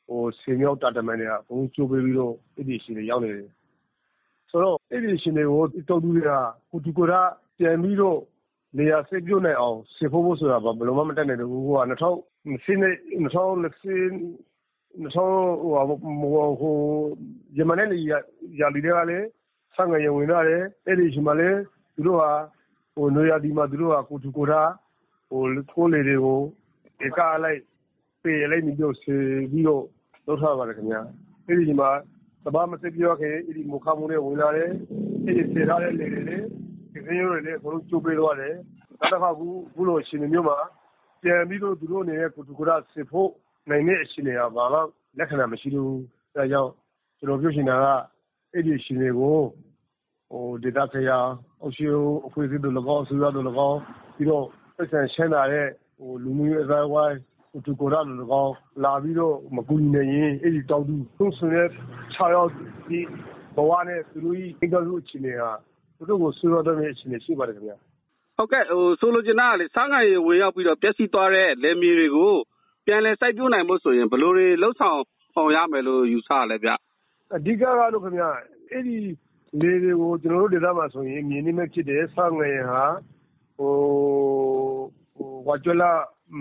ဟိုဆေမြောက်တာတမန်တွေကဘုံချိုးပေးပြီးတော့ အဲ့ဒီအချိန်တွေရောက်နေတယ် ဆိုတော့ အဲ့ဒီအချိန်တွေကို တောက်တူတွေက ကိုတူကိုရပြန်ပြီးတော့နေရာစိတ်ပြုတ်နိုင်အောင်စေဖို့ဖို့ဆိုတာ ဘယ်လိုမှ မတက်နိုင်ဘူးဟိုက2020 2020 2000ဟိုဟိုဂျမန်နဲ့ရာလီတွေကလည်းဆန့်ငရဝင်လာတယ် အဲ့ဒီချိန်မှာလည်း သူတို့ဟာဟိုနွေရာဒီမှာ သူတို့ဟာ ကိုတူကိုထားဟိုထိုးလေတွေကို ဧကလိုက် ပေးလိုက်ပြီးတော့ဆေးပြီးတော့ လုပ်ထားပါတယ်ခင်ဗျာအဲ့ဒီချိန်မှာ တဘာမစစ်ပြောခဲ့အဲ့ဒီမခမှုနဲ့ဝင်လာတယ် အဲ့ဒီဆေးထားတဲ့လေတွေလည်းဒီစင်းရိုးတွေလည်း အကုန်လုံး ကျိုးပေးသွားတယ် နောက်တစ်ခါခုခုလို အချိန်မျိုးမှာ ပြန်ပြီးတော့ သူတို့အနေနဲ့ ကိုတူကရစစ်ဖို့နိုင်တဲ့ အချိန်တွေကဘာမှ လက္ခဏာမရှိဘူး အဲကြောင့် ကျွန်တော်ပြောချင်တာက အဲ့ဒီအချိန်တွေကိုဟိုဒေတာခရာ အုပ်ချုပ်အဖွဲ့အစည်းတို့၎င်း အစိုးရတို့၎င်း ပြီးတော့ပတ်စံရှင်းလာတဲ့ဟိုလူမျိုးရေးအစည်းအဝိုင်း ဟိတူကိုရလူကောင်း လာပြီးတော့ မကူညီနိုင်ရင် အဲ့ဒီတောက်တူသူ့ဆိုတဲ့6ယောက်ဒီဘဝနဲ့ သူတို့ကြီးအင်္ဂလိပ်အခြေအနေဟာသူတို့ကိုဆွေးနွေးတော့မယ့် အခြေအနေရှိပါတယ်ခင်ဗျာဟုတ်ကဲ့ဟိုဆိုလိုချင်တာကလေစားငံရေ ဝင်ရောက်ပြီးတော့ ပျက်စီးသွားတဲ့ လယ်မြေတွေကို ပြန်လည်စိုက်ပျိုးနိုင်ဖို့ဆိုရင် ဘယ်လိုတွေလှုပ်ဆောင်ဆောင်ရမယ်လို့ ယူဆရလဲဗျ အဓိကကတော့ခင်ဗျာအဲ့ဒီလေတွေကို ကျွန်တော်တို့ဒေသမှာဆိုရင် မြင်းနေမဲ့ဖြစ်တဲ့စားငံရေဟာဟိုဟိုဝါကြလာ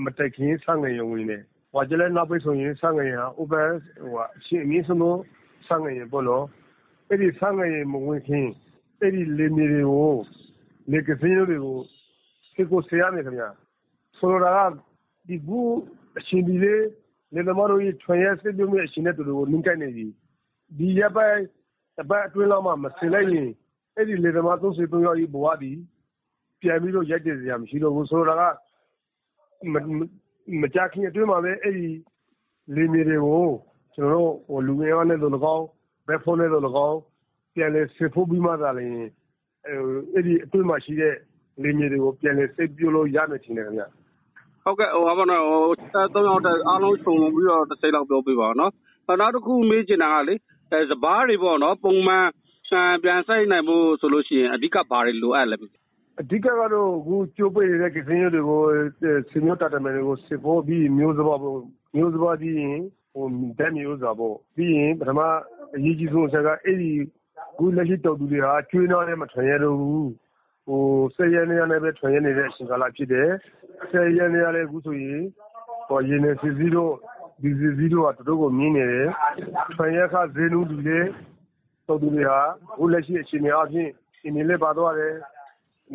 မတက်ခင်စားငံရေဝင်နေဝါကြလာနောက်ပိတ်ဆိုရင်စားငံရေဟာ open ဟိုအရှင်းအမြင့်ဆုံးစားငံရေပေါ့နော်အဲ့ဒီစားငံရေမဝင်ခင်အဲ့ဒီလေမြေတွေကိုလေကစင်းတွေကိုခေကိုဆရာမယ်ခင်ဗျာဆိုလိုတာကဒီကူအရှင်ဒီလေးလေသမားတို့ကြီးထွန်ရဲစစ်ပြုံးရဲ့အရှင်တဲ့သူတွေကိုနင်းကြိုက်နေပြီဒီရပ်ပိုင်းတပတ်အတွင်းလောက်မှမစင်လိုက်ရင်အဲ့ဒီလေသမား33ယောက်ကြီးဘဝဒီပြန်ပြီးတော့ရိုက်တယ်စရာမရှိတော့ဘူးဆိုတော့က မကြခင်အတွင်းမှာပဲ အဲ့ဒီလေမြေတွေကို ကျွန်တော်တို့ဟိုလူငယ်ရောနဲ့တို့၎င်း ဘက်ဖုန်းနဲ့တို့၎င်း ပြန်လဲစစ်ဖို့ပြီးမှသာလျှင် အဲ့ဒီအတွင်းမှာရှိတဲ့လေမြေတွေကို ပြန်လဲစိတ်ပြုလို့ရမယ်ထင်တယ်ခင်ဗျ ဟုတ်ကဲ့ဟိုဘာပါနော်ဟိုသုံးယောက်တည်းအားလုံးခြုံပြီးတော့ တစ်စိတ်လောက်ပြောပြပါနော် နောက်တစ်ခု မေးချင်တာကလေအဲစပားတွေပေါ့နော် ပုံမှန်ပြန်ဆိုင်နိုင်ဖို့ဆိုလို့ရှိရင် အဓိက ဘာတွေလိုအပ်လဲ အဓိကကတော့ အခုကျိုးပိတ်နေတဲ့ကစင်းရုပ်တွေကိုစင်မျိုးတာတမယ်တွေကိုစစ်ဖို့ ပြီးမျိုးစပါပေါ့ မျိုးစပါပြီးရင်ဟိုဓာတ်မျိုးစားပေါ့ ပြီးရင် ပထမအရေးကြီးဆုံးအချက်ကအဲ့ဒီအခုလက်ရှိတော်သူတွေဟာ ကျွေးနှောင်းနဲ့ မထွန်ရတော့ဘူးဟိုဆယ်ရက်နေရနဲ့ပဲ ထွန်ရနေတဲ့အချိန်ကာလဖြစ်တယ်ဆယ်ရက်နေရလည်း အခုဆိုရင်ဟောရင်းနေစီစီတို့ ဒီစီစီတို့ကတို့ကို မြင်နေတယ် ထွန်ရခဈေးနှုန်းတူလေတော်သူတွေဟာ အခုလက်ရှိအချိန်အချင်းအင်းလေးပါသွားတယ်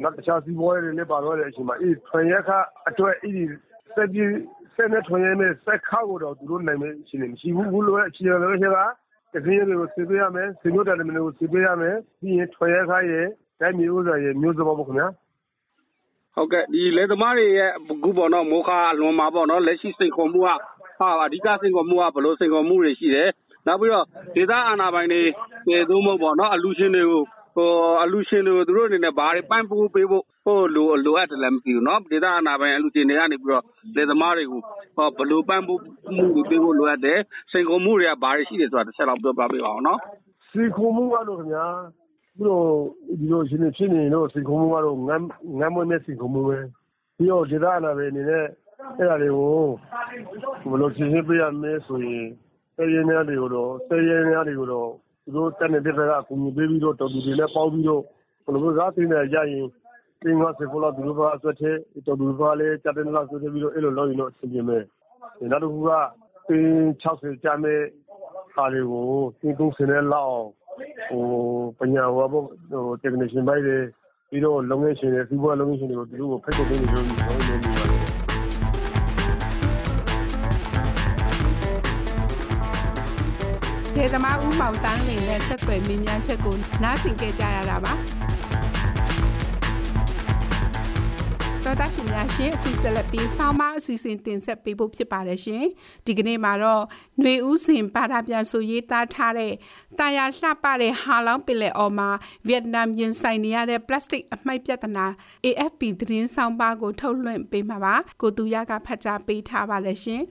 နောက်တခြားစီးပွားရေးတွေလည်းပါသွားတဲ့အချိန်မှာအေးထွန်ရခအတွက်အေးစက်ကြီးစက်နဲ့ထွန်ရနဲ့စက်ခါကိုတော့သူတို့နိုင်မယ့်အချိန်မရှိဘူးဘူးလို့အခြေအနေလို့ရှိတာကစင်းရတွေကိုစစ်ပေးရမယ်စင်မျိုးတယ်မင်းတွေကိုစစ်ပေးရမယ်ပြီးရင်ထွန်ရခရဲ့တိုင်းမျိုးဥစ္စာရဲ့မျိုးစပါပေါ့ခင်ဗျာဟုတ်ကဲ့ဒီလေသမားတွေရဲ့အခုပေါ့နော်မိုးခါအလွန်မှာပေါ့နော်လက်ရှိစိတ်ခေါ်မှုကဟာအဓိကစိတ်ခေါ်မှုကဘလို့စိတ်ခေါ်မှုတွေရှိတယ်နောက်ပြီးတော့ဒေသအာဏာပိုင်တွေကျေသုံးဖို့ပေါ့နော်အလူရှင်တွေကိုဟို အလှူရှင်တွေကို သူတို့အနေနဲ့ ဘာတွေပံ့ပိုးပေးဖို့ လိုအပ်သလဲ မသိဘူး။ဒေသအာဏာပိုင် အလှူရှင်တွေကနေပြီးတော့ လယ်သမားတွေကို ဘယ်လိုပံ့ပိုးမှုတွေပေးဖို့ လိုအပ်တယ်။စိန်ခေါ်မှုတွေက ဘာတွေရှိတယ်ဆိုတာ တချက်လောက် ပြောပြပေးပါဦးနော်။စိန်ခေါ်မှုကတော့ ခင်ဗျာ အခုလို ဒီလိုအခြေအနေဖြစ်နေရင်တော့ စိန်ခေါ်မှုကတော့ ငတ်မွတ်တဲ့ စိန်ခေါ်မှုပဲ။ပြီးတော့ ဒေသအာဏာပိုင်တွေအနေနဲ့ အဲဒါတွေကို ဘယ်လိုဖြေရှင်းပေးရမလဲဆိုရင် စက်ယန္တရားတွေကိုတော့ တို့တက်နေတဲ့ဘက်ကအကူအညီပေးပြီးတော့တော်သူတွေနဲ့ပေါင်းပြီးတော့ဘယ်လိုကားသိနေရရင်တင်းကစေဖို့လာသူတို့ကအဆွတ်ထဲတော်သူကလည်းကြတဲ့လောက်ဆွတ်ပြီးတော့အဲ့လိုလုပ်ရင်တော့အဆင်ပြေမယ်နောက်တစ်ခုကတင်း60ကျမ်းမဲ့ဟာတွေကိုတင်း30နဲ့လောက်ဟိုပညာဟောဖို့ဟို technician ပိုင်းတွေပြီးတော့လုပ်ငန်းရှင်တွေစီးပွားလုပ်ငန်းရှင်တွေကိုသူတို့ကိုဖိတ်ခေါ်ပေးနေလို့ပြောနေ ဒေသမားဦးမောင်တန်းလင်နဲ့ဆက်သွယ်မြင်းများချက်ကိုနားဆင်ကြကြရတာပါတော်တာရှင်များရှင်အခုဆက်လက်ပြီးဆောင်းမအစီအစဉ်တင်ဆက်ပေးဖို့ဖြစ်ပါတယ်ရှင်ဒီကနေ့မှာတော့ຫນွေဦးစင်ပါတာပြန်ဆိုရေးသားထားတဲ့တာယာလှပတဲ့ဟာလောင်းပင်လယ်အော်မှာဗီယက်နမ်ရင်ဆိုင်နေရတဲ့ပလတ်စတစ်အမှိုက်ပြဿနာ AFP သတင်းဆောင်ပါကိုထုတ်လွှင့်ပေးမှာပါကိုတူရကဖတ်ကြားပေးထားပါတယ်ရှင်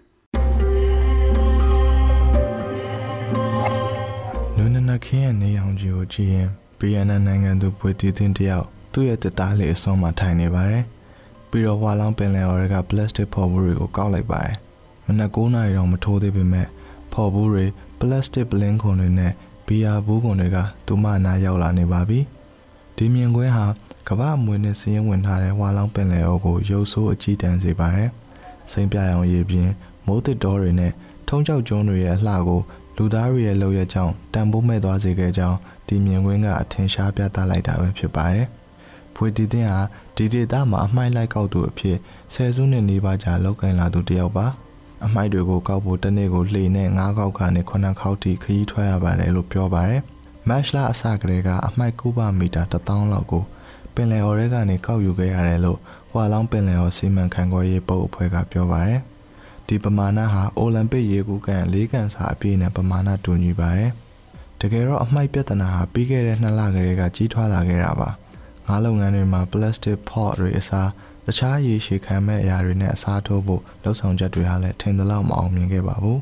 ခင်းရဲ့နေအောင်ကြီးကိုကြည့်ရင် BNN နိုင်ငံသူပွေတီတင်းတယောက်သူ့ရဲ့တက်သားလေးအဆုံးမှာထိုင်နေပါတယ်။ပြီးတော့ဝါလောင်းပင်လယ်အော်တွေကပလတ်စတစ်ဖော်ဘူးတွေကိုကောက်လိုက်ပါတယ်။မနက်9နာရီတော့မထိုးသေးပေမဲ့ဖော်ဘူးတွေပလတ်စတစ်ပလင်းခွန်တွေနဲ့ဘီယာဘူးခွန်တွေကသူမနာရောက်လာနေပါပြီ။ဒီမြင်ကွင်းဟာကမ္ဘာအမွေနဲ့စည်ရင်ဝင်ထားတဲ့ဝါလောင်းပင်လယ်အော်ကိုရုပ်ဆိုးအကြီးတန်းစေပါတယ်။စိမ့်ပြအောင်ရေပြင်းမိုးတစ်တော်တွေနဲ့ထုံးချောက်ကျွန်းတွေရဲ့အလှကို လူသားတွေရဲ့လုပ်ရကြောင်းတန်ဖိုးမဲ့သွားစေခဲ့ကြောင်းဒီမြင်ကွင်းကအထင်ရှားပြသလိုက်တာပဲဖြစ်ပါတယ်။ဖွေတီတင်ဟာဒီဒေသမှာအမိုက်လိုက်ကောက်သူအဖြစ်ဆယ်စုနှစ်နီးပါးကြာလောက်ကင်လာသူတယောက်ပါ။အမိုက်တွေကိုကောက်ဖို့တစ်နေ့ကိုလှေနဲ့၅ခေါက်ကနေ9ခေါက်ထိခရီးထွက်ရပါတယ်လို့ပြောပါတယ်။မတ်လအစကတည်းကအမိုက်ကူပါမီတာ1000လောက်ကိုပင်လယ်အော်ထဲကနေကောက်ယူခဲ့ရတယ်လို့ဟွာလောင်းပင်လယ်အော်စီမံခန့်ခွဲရေးပုတ်အဖွဲ့ကပြောပါတယ်။ ဒီပမာဏဟာအိုလံပစ်ရေကူးကန်၄ကန်စာအပြည့်နဲ့ပမာဏတူညီပါတယ်။တကယ်တော့အမိုက်ပြဿနာဟာပြီးခဲ့တဲ့နှစ်လကလေးကကြီးထွားလာခဲ့တာပါ။ငါးလုပ်ငန်းတွေမှာ plastic pot တွေအစားတခြားရေရှည်ခံမဲ့အရာတွေနဲ့အစားထိုးဖို့လှုံ့ဆော်ချက်တွေဟာလည်းထင်သလောက်မအောင်မြင်ခဲ့ပါဘူး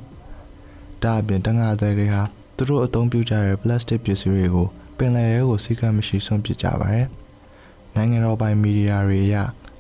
။ဒါအပြင်တငါသည်တွေဟာသူတို့အသုံးပြုကြတဲ့ပလတ်စတစ်ပစ္စည်းတွေကိုပင်လယ်ထဲကိုစီကံမရှိဆုံးပစ်ကြပါတယ်။နိုင်ငံတော်ပိုင်မီဒီယာတွေအရ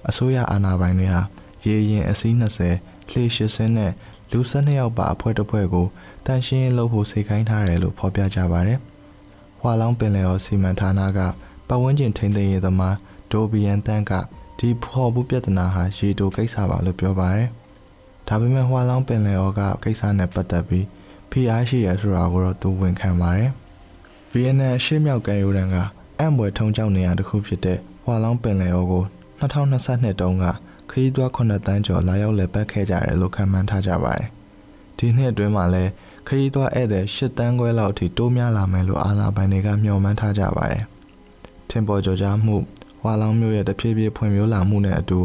အစိုးရအာဏာပိုင်တွေဟာရေရင်အစီး20 လှေ80နဲ့လူ12ယောက်ပါအဖွဲ့တစ်ဖွဲ့ကိုတန်ရှင်းလုပ်ဖို့စိတ်ခိုင်းထားတယ်လို့ဖော်ပြကြပါတယ်။ဟွာလောင်းပင်လယ်ော်စီမံဌာနကပတ်ဝန်းကျင်ထိန်းသိမ်းရေးသမားဒိုဘီယန်တန်ကဒီဖော်မှုပြဿနာဟာရေတိုကိစ္စပါလို့ပြောပါတယ်။ဒါပေမဲ့ဟွာလောင်းပင်လယ်ော်ကကိစ္စနဲ့ပတ်သက်ပြီးဖိအားရှိရဆိုတာကိုတော့သူဝန်ခံပါတယ်။ဗီယက်နမ်အရှေ့မြောက်ကမ်းရိုးတန်းကအံ့ဘွယ်ထုံကြောက်နေရတစ်ခုဖြစ်တဲ့ဟွာလောင်းပင်လယ်ော်ကို2022တုန်းက ခရီးသွား9တန်းကျော်လာရောက်လည်ပတ်ခဲ့ကြတယ်လို့ခန့်မှန်းထားကြပါတယ်။ဒီနှစ်အတွင်းမှာလည်းခရီးသွားဧည့်သည်10တန်းခွဲလောက်အထိတိုးများလာမယ်လို့အာဏာပိုင်တွေကမျှော်မှန်းထားကြပါတယ်။ထင်ပေါ်ကျော်ကြားမှုဝါလောင်မျိုးရဲ့တဖြည်းဖြည်းဖွံ့ဖြိုးလာမှုနဲ့အတူ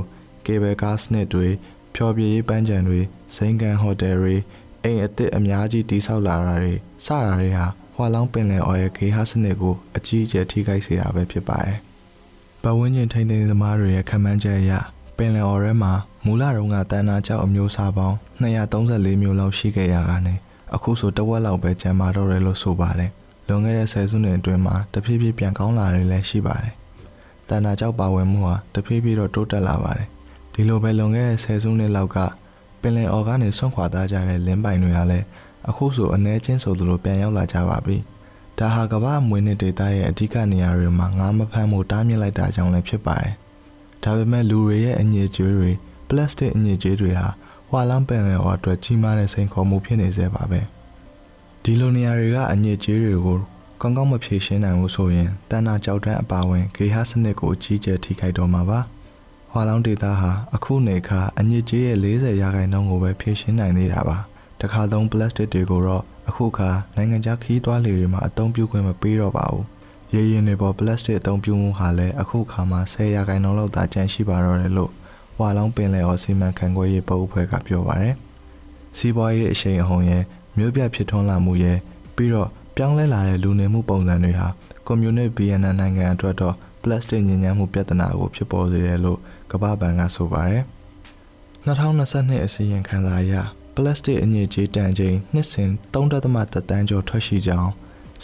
ကေဘယ်ကားစနစ်တွေဖျော်ဖြေရေးပန်းခြံတွေစိန်ကန်ဟိုတယ်တွေအိမ်အသစ်အများကြီးတည်ဆောက်လာတာတွေစတာတွေဟာဟွာလောင်းပင်လယ်အော်ရဲ့ခေဟာစနစ်ကိုအကြီးအကျယ်ထိခိုက်စေတာပဲဖြစ်ပါတယ်။ပတ်ဝန်းကျင်ထိန်းသိမ်းသမားတွေရဲ့ခံမှန်းချက်အရ ပင်လယ်အော်ထဲမှာမူလတုန်းကတန်နာကျောက်အမျိုးအစားပေါင်း234မျိုးလောက်ရှိခဲ့ရတာနဲ့အခုဆိုတဝက်လောက်ပဲကျန်မာတော့တယ်လို့ဆိုပါတယ်။လွန်ခဲ့တဲ့ဆယ်စုနှစ်အတွင်းမှာတဖြည်းဖြည်းပြန်ကောင်းလာတယ်လည်းရှိပါတယ်။တန်နာကျောက်ပါဝင်မှုဟာတဖြည်းဖြည်းတော့တိုးတက်လာပါတယ်။ဒီလိုပဲလွန်ခဲ့တဲ့ဆယ်စုနှစ်လောက်ကပင်လယ်အော်ကနေဆွန့်ခွာသားကြတဲ့လင်းပိုင်တွေကလည်းအခုဆိုအ ਨੇ ချင်းဆိုသလိုပြန်ရောက်လာကြပါပြီ။ဒါဟာကမ္ဘာမွေးနေ့ဒေသရဲ့အဓိကနေရာတွေမှာငါးမဖမ်းမှုတားမြစ်လိုက်တာကြောင့်လည်းဖြစ်ပါတယ်။ ဒါပေမဲ့လူတွေရဲ့အညစ်အကြေးတွေပလတ်စတစ်အညစ်အကြေးတွေဟာဟွာလန်းပင်လယ်အော်အတွက်ကြီးမားတဲ့စိန်ခေါ်မှုဖြစ်နေစေပါပဲ။ဒီလိုနေရာတွေကအညစ်အကြေးတွေကိုကောင်းကောင်းမဖြေရှင်းနိုင်ဘူးဆိုရင်တန်နာကြောက်တန်းအပါဝင်ဂေဟစနစ်ကိုအကြီးကျယ်ထိခိုက်တော့မှာပါ။ဟွာလောင်းဒေတာဟာအခုနေခါအညစ်အကြေးရဲ့40ရာခိုင်နှုန်းကိုပဲဖြေရှင်းနိုင်သေးတာပါ။တခါသုံးပလတ်စတစ်တွေကိုတော့အခုခါနိုင်ငံခြားခီးသွွားလေတွေမှာအသုံးပြုခွင့်မပေးတော့ပါဘူး။ ရေရင်တွေပေါ်ပလတ်စတစ်အသုံးပြုမှုဟာလည်းအခုခါမှာ10ရာခိုင်နှုန်းလောက်သာကျန်ရှိပါတော့တယ်လို့ဝါလောင်းပင်လယ်အော်စီမံခန့်ခွဲရေးပုတ်အဖွဲ့ကပြောပါတယ်။စီးပွားရေးအရှိန်အဟုန်ရဲ့မြို့ပြဖြစ်ထွန်းလာမှုရဲ့ပြီးတော့ပြောင်းလဲလာတဲ့လူနေမှုပုံစံတွေဟာကွန်မြူနစ်ဗီယက်နမ်နိုင်ငံအတွက်တော့ပလတ်စတစ်ညဉ့်ညမ်းမှုပြဿနာကိုဖြစ်ပေါ်စေတယ်လို့ကမ္ဘာ့ဘဏ်ကဆိုပါတယ်။2022အစီရင်ခံစာအရပလတ်စတစ်အညစ်အကြေးတန်ချိန်နှစ်စဉ်3.3တန်းကျော်ထွက်ရှိကြောင်း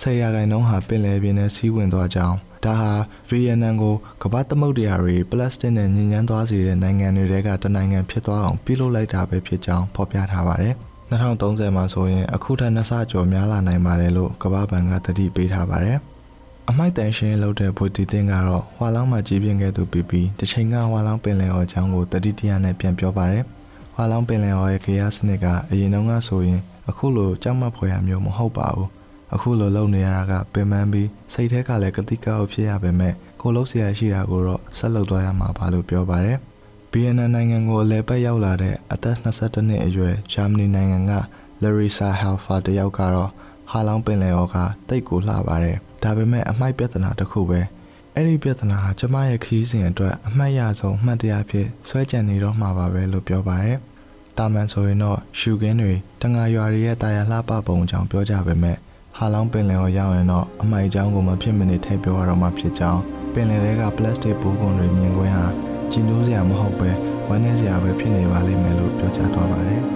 ဆယ်ရာခိုင်နှုန်းဟာပင်လယ်ပြင်ထဲစီးဝင်သွားကြောင်းဒါဟာဗီယက်နမ်ကိုကမ္ဘာသမုဒ္ဒရာတွေပလတ်စတစ်နဲ့ညဉ့်ညမ်းသွားစေတဲ့နိုင်ငံတွေကတနိုင်ငံဖြစ်သွားအောင်ပြုလုပ်လိုက်တာပဲဖြစ်ကြောင်းဖော်ပြထားပါတယ်။2030မှာဆိုရင်အခုထက်နှစ်ဆကျော်များလာနိုင်ပါတယ်လို့ကမ္ဘာ့ဘဏ်ကသတိပေးထားပါတယ်။အမိုက်တန်ရှင်းလုပ်တဲ့ဘူတီတင်ကတော့ဟွာလောင်းမှာကြီးပြင်းခဲ့သူပြီးပြီးတချိန်ကဟွာလောင်းပင်လယ်ော်ချောင်းကိုတတိတရနဲ့ပြန်ပြောပါတယ်။ဟွာလောင်းပင်လယ်ော်ရဲ့ခေယစနစ်ကအရင်တုန်းကဆိုရင်အခုလိုကြောက်မက်ဖွယ်ရမျိုးမဟုတ်ပါဘူး။ အခုလိုလုပ်နေရတာကပင်ပန်းပြီးစိတ်ထဲကလည်းကတိကောက်ဖြစ်ရပေမဲ့ကိုလုံးဆရာရှိတာကိုတော့ဆက်လုပ်သွားရမှာပါလို့ပြောပါတယ်။ BNN နိုင်ငံကိုအလဲပတ်ရောက်လာတဲ့အသက်22နှစ်အရွယ်ဂျာမနီနိုင်ငံက Larissa Helfer တယောက်ကတော့ဟာလောင်းပင်လယ်ော်ကတိတ်ကိုလှပါတယ်။ဒါပေမဲ့အမိုက်ပြဿနာတစ်ခုပဲ။အဲ့ဒီပြဿနာဟာကျမရဲ့ခရီးစဉ်အတွက်အမှတ်ရဆုံးအမှတ်တရဖြစ်ဆွဲကြံနေတော့မှာပါပဲလို့ပြောပါတယ်။တာမန်ဆိုရင်တော့ရှူကင်းတွေတငါရွာတွေရဲ့တာယာလှပပုံကြောင့်ပြောကြပေမဲ့ ဟာလောင်းပင်လယ်ကိုရောက်ရင်တော့အမိုက်ချောင်းကိုမဖြစ်မနေထည့်ပြောရတော့မှဖြစ်ကြောင်းပင်လယ်တွေကပလတ်စတစ်ဘူးကုန်တွေမြင်ကွင်းဟာကြည်နိုးစရာမဟုတ်ပဲဝမ်းနည်းစရာပဲဖြစ်နေပါလိမ့်မယ်လို့ပြောကြားသွားပါတယ်။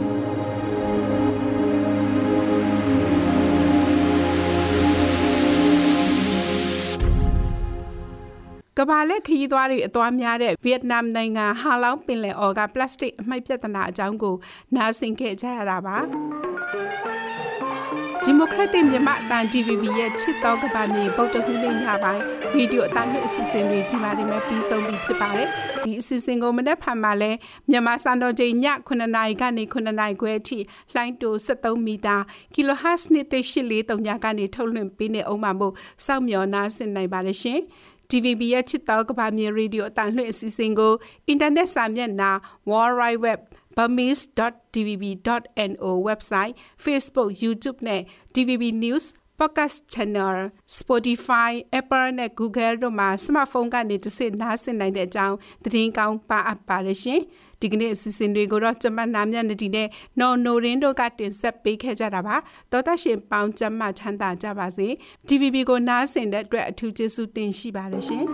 ကဘာလက်ခရီးသွားတွေအသွားများတဲ့ဗီယက်နမ်နိုင်ငံဟာလောင်းပင်လယ်အော်ကပလတ်စတစ်အမှိုက်ပြဿနာအကြောင်းကိုနားဆင်ခဲ့ကြရတာပါ ဒီမိုကရက်တစ်မြန်မာအတန် DVB ရဲ့ချစ်တော်ကဘာမြေပုတ်တခုလေးညပိုင်းဗီဒီယိုအတန်နဲ့အစီအစဉ်တွေဒီမှာဒီမှာပြီးဆုံးပြီဖြစ်ပါတယ်ဒီအစီအစဉ်ကိုမနေ့ဖန်မှာလဲမြန်မာစံတော်ချိန်ည9နာရီကနေ9နာရီခွဲအထိလှိုင်းတို73မီတာ kHz နဲ့843ညကနေထုတ်လွှင့်ပေးနေအောင်မှာမို့စောင့်မျှော်နားဆင်နိုင်ပါတယ်ရှင် TVB ရဲ့ချစ်တော်ကဘာမြေရေဒီယိုအတန်လွှင့်အစီအစဉ်ကိုအင်တာနက်စာမျက်နှာ World Wide Web burmese.tvb.no website Facebook YouTube နဲ့ TVB News podcast channel Spotify Apple နဲ့ Google တို့မှာ smartphone ကနေတစ်ဆင့်နားဆင်နိုင်တဲ့အကြောင်းသတင်းကောင်းပါအပ်ပါရရှင်ဒီကနေ့အစီအစဉ်တွေကိုတော့ကျမနာမြတ်နဒီနဲ့နော်နိုရင်းတို့ကတင်ဆက်ပေးခဲ့ကြတာပါတော်သက်ရှင်ပေါင်းကျမချမ်းသာကြပါစေ TVB ကိုနားဆင်တဲ့အတွက်အထူးကျေးဇူးတင်ရှိပါတယ်ရှင်